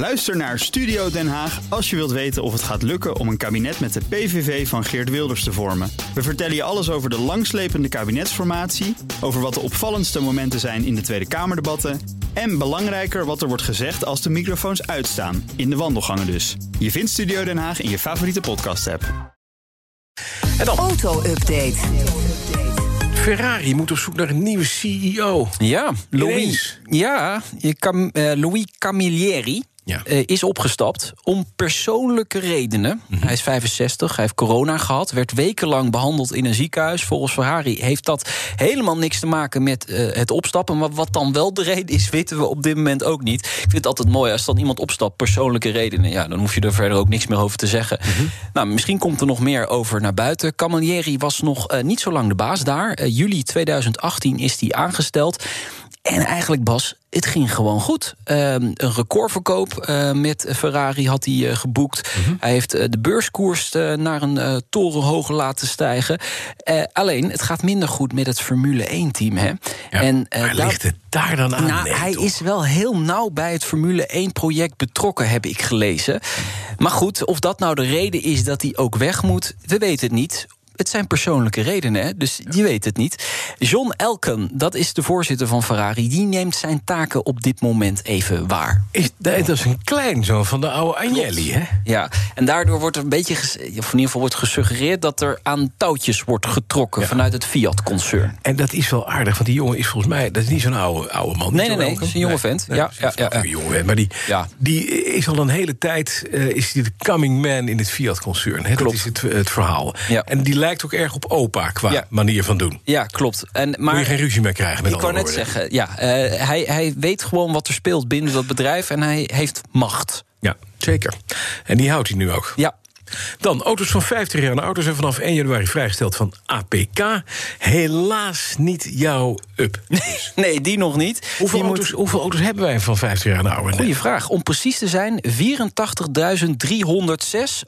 Luister naar Studio Den Haag als je wilt weten of het gaat lukken om een kabinet met de PVV van Geert Wilders te vormen. We vertellen je alles over de langslepende kabinetsformatie, over wat de opvallendste momenten zijn in de Tweede Kamerdebatten en belangrijker wat er wordt gezegd als de microfoons uitstaan, in de wandelgangen dus. Je vindt Studio Den Haag in je favoriete podcast-app. En dan Auto-update. Ferrari moet op zoek naar een nieuwe CEO. Ja, Louis, Ineens. ja, je Cam- eh, Louis Camilleri Ja. eh, is opgestapt om persoonlijke redenen. Mhm. Hij is 65, hij heeft corona gehad, werd wekenlang behandeld in een ziekenhuis. Volgens Ferrari heeft dat helemaal niks te maken met eh, het opstappen. Maar wat dan wel de reden is, weten we op dit moment ook niet. Ik vind het altijd mooi als dan iemand opstapt, persoonlijke redenen. Ja, dan hoef je er verder ook niks meer over te zeggen. Mhm. Nou, misschien komt er nog meer over naar buiten. Camilleri was nog eh, niet zo lang de baas daar. Juli 2018 is hij aangesteld. En eigenlijk, Bas, het ging gewoon goed. Ehm, een recordverkoop eh, met Ferrari had hij eh, geboekt. Hij heeft eh, de beurskoers naar een torenhoog laten stijgen. Alleen, het gaat minder goed met het Formule 1-team. Hè? Ja, En, maar daar- ligt het daar dan aan? nou, Nee, hij toch? is wel heel nauw bij het Formule 1-project betrokken, heb ik gelezen. Maar goed, of dat nou de reden is dat hij ook weg moet, we weten het niet. Het zijn persoonlijke redenen, hè? dus je weet het niet. John Elken, dat is de voorzitter van Ferrari... die neemt zijn taken op dit moment even waar. Is, dat is een kleinzoon van de oude Agnelli, hè? Ja, en daardoor wordt er een beetje, of in ieder geval wordt gesuggereerd... dat er aan touwtjes wordt getrokken vanuit het Fiat-concern. En dat is wel aardig, want die jongen is volgens mij... dat is niet zo'n oude, oude man. Nee, nee, nee, het is een jonge vent. Ja, dat ja, ja, een ja. jonge vent, Maar die, Ja. die is al een hele tijd eh, is die de coming man in het Fiat-concern. Dat is het, het verhaal. Ja. En die lijkt ook erg op opa qua Ja. manier van doen. Ja, klopt. En, maar, Moet je geen ruzie meer krijgen met Ik andere net woorden. zeggen, ja, eh, hij, hij weet gewoon wat er speelt binnen dat bedrijf en hij heeft macht. Ja, zeker. En die houdt hij nu ook. Ja, Dan, auto's van 50 jaar en ouder zijn vanaf 1 januari vrijgesteld van APK. Helaas niet jouw up. nee, die nog niet. Hoeveel, Die moet- auto's, hoeveel auto's hebben wij van 50 jaar en ouder? Goeie vraag. Om precies te zijn, 84.306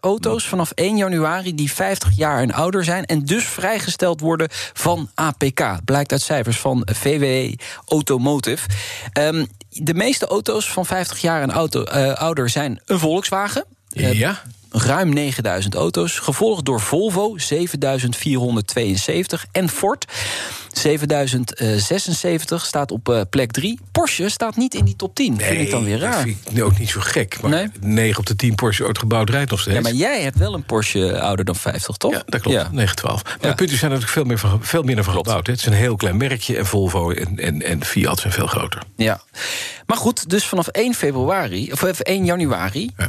auto's vanaf 1 januari die 50 jaar en ouder zijn en dus vrijgesteld worden van APK. Blijkt uit cijfers van VW Automotive. Ehm, de meeste auto's van 50 jaar en auto, eh, ouder zijn een Volkswagen. Eh, Ja? Ruim 9000 auto's. Gevolgd door Volvo 7472 en Ford 7076 staat op eh, plek 3. Porsche staat niet in die top 10. vind ik dan weer dat raar. vind ik ook niet zo gek. Maar Nee? 9 op de 10 Porsche ooit gebouwd rijdt nog steeds. Ja, maar jij hebt wel een Porsche ouder dan 50, toch? Ja, dat klopt. Ja. 912. Maar Ja. de punten zijn natuurlijk veel, meer van, veel minder van gebouwd. hè. Het is een heel klein merkje. En Volvo en, en, en Fiat zijn veel groter. Ja. Maar goed, dus vanaf 1 februari, of even 1 januari, Ja.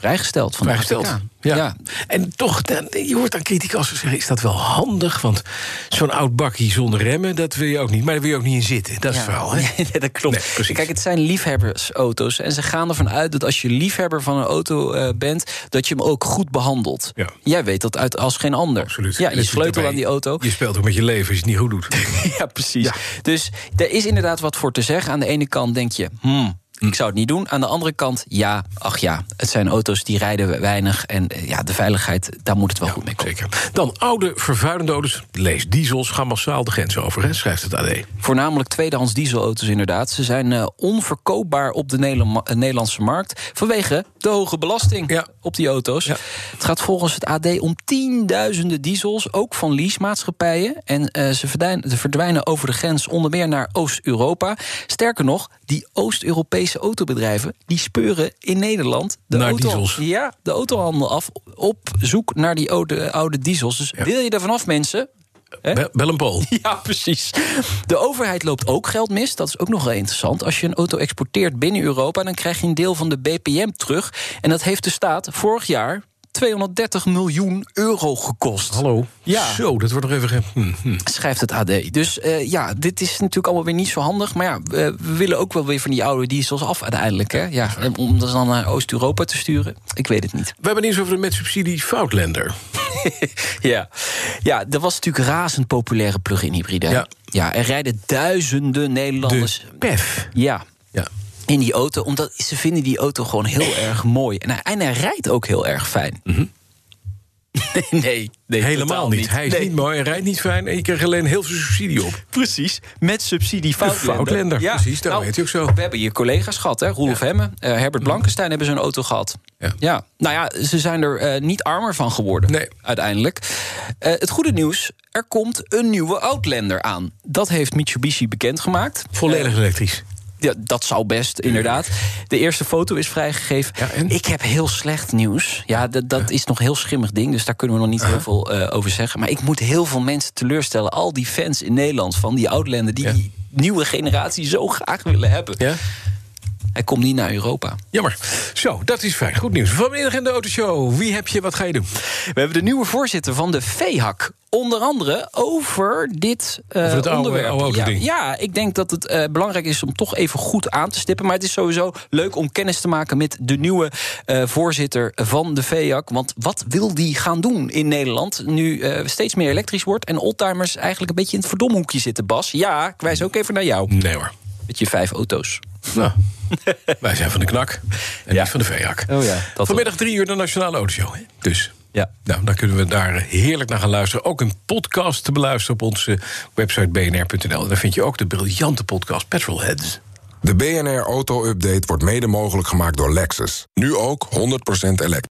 Vrijgesteld van Vrijgesteld. de. Ja. Ja. En toch, dan, je hoort aan criticasters zeggen... is dat wel handig? Want zo'n oud bakkie zonder remmen, dat wil je ook niet. Maar daar wil je ook niet in zitten. Dat is het verhaal, hè? Ja, dat klopt. Nee, precies. Kijk, het zijn liefhebbersauto's. En ze gaan ervan uit dat als je liefhebber van een auto eh, bent... dat je hem ook goed behandelt. Ja. Jij weet dat uit als geen ander. Absoluut. Ja, je sleutel aan die auto. Je speelt ook met je leven als je het niet goed doet. Ja, precies. Dus er is inderdaad wat voor te zeggen. Aan de ene kant denk je, hmm, ik zou het niet doen. Aan de andere kant, ja, ach ja, het zijn auto's die rijden weinig. En eh, ja, de veiligheid, daar moet het wel goed mee komen. Zeker. Dan, oude, vervuilende auto's, lees diesels, gaan massaal de grens over, hè, schrijft het AD. Voornamelijk tweedehands dieselauto's inderdaad. Ze zijn eh, onverkoopbaar op de eh, Nederlandse markt... vanwege de hoge belasting Ja. op die auto's. Ja. Het gaat volgens het AD om tienduizenden diesels... ook van leasemaatschappijen. En eh, ze verdwijnen, verdwijnen over de grens onder meer naar Oost-Europa. Sterker nog, die Oost-Europese autobedrijven... die speuren in Nederland de, Naar auto, diesels. Ja, de autohandel af... op zoek naar die oude, oude diesels. Dus wil je er vanaf, mensen... Bel, een Paul. Ja, precies. De overheid loopt ook geld mis. Dat is ook nog wel interessant. Als je een auto exporteert binnen Europa, dan krijg je een deel van de BPM terug. En dat heeft de staat vorig jaar 230 miljoen euro gekost. Hallo. Ja. Zo, dat wordt nog even... ge- hm, hm. Schrijft het AD. Dus eh, ja, dit is natuurlijk allemaal weer niet zo handig. Maar ja, we willen ook wel weer van die oude diesels af uiteindelijk. Hè? Ja, om dat dan naar Oost-Europa te sturen, ik weet het niet. We hebben nieuws over de met subsidie Foutlander. Ja. Ja, dat was natuurlijk razend populaire plug-in hybride. Ja. ja, er rijden duizenden Nederlanders. De PEF. Ja, Ja. in die auto, omdat ze vinden die auto gewoon heel erg mooi. En hij, en hij rijdt ook heel erg fijn. nee, nee Helemaal niet. niet. Hij is Nee. niet mooi, hij rijdt niet fijn... en je krijgt alleen heel veel subsidie op. Precies, met subsidie Foutlender. Foutlender, precies, dat weet je ook zo. We hebben hier collega's gehad, hè? Roelof Hemme, eh, Herbert Blankenstein hebben zo'n auto gehad. Ja. nou ja, ze zijn er eh, niet armer van geworden, Nee. uiteindelijk. Eh, het goede nieuws, er komt een nieuwe Outlander aan. Dat heeft Mitsubishi bekendgemaakt. Volledig elektrisch. Ja, dat zou best, inderdaad. De eerste foto is vrijgegeven. Ja, en? Ik heb heel slecht nieuws. Ja, dat, dat is nog een heel schimmig ding, dus daar kunnen we nog niet heel veel eh, over zeggen. Maar ik moet heel veel mensen teleurstellen. Al die fans in Nederland van die Outlander... die Ja. die nieuwe generatie zo graag willen hebben. Ja? Hij komt niet naar Europa. Jammer. Zo, dat is fijn. Goed nieuws. Vanmiddag in de autoshow. Wie heb je, wat ga je doen? We hebben de nieuwe voorzitter van de VEHAK. Onder andere over dit eh, Over het oude- onderwerp. oude ja, ja, ik denk dat het eh, belangrijk is om toch even goed aan te stippen. Maar het is sowieso leuk om kennis te maken met de nieuwe eh, voorzitter van de VEHAK. Want wat wil die gaan doen in Nederland? Nu steeds meer elektrisch wordt en oldtimers eigenlijk een beetje in het verdomhoekje zitten. Bas, ja, ik wijs ook even naar jou. Nee hoor. Met je vijf auto's. Nou, wij zijn van de knak en Ja. niet van de veejak. Oh ja, dat Vanmiddag drie uur de Nationale Autoshow. hè? Dus Ja. nou, dan kunnen we daar heerlijk naar gaan luisteren. Ook een podcast te beluisteren op onze website bnr.nl. Daar vind je ook de briljante podcast Petrolheads. De BNR Auto Update wordt mede mogelijk gemaakt door Lexus. Nu ook 100% elektrisch.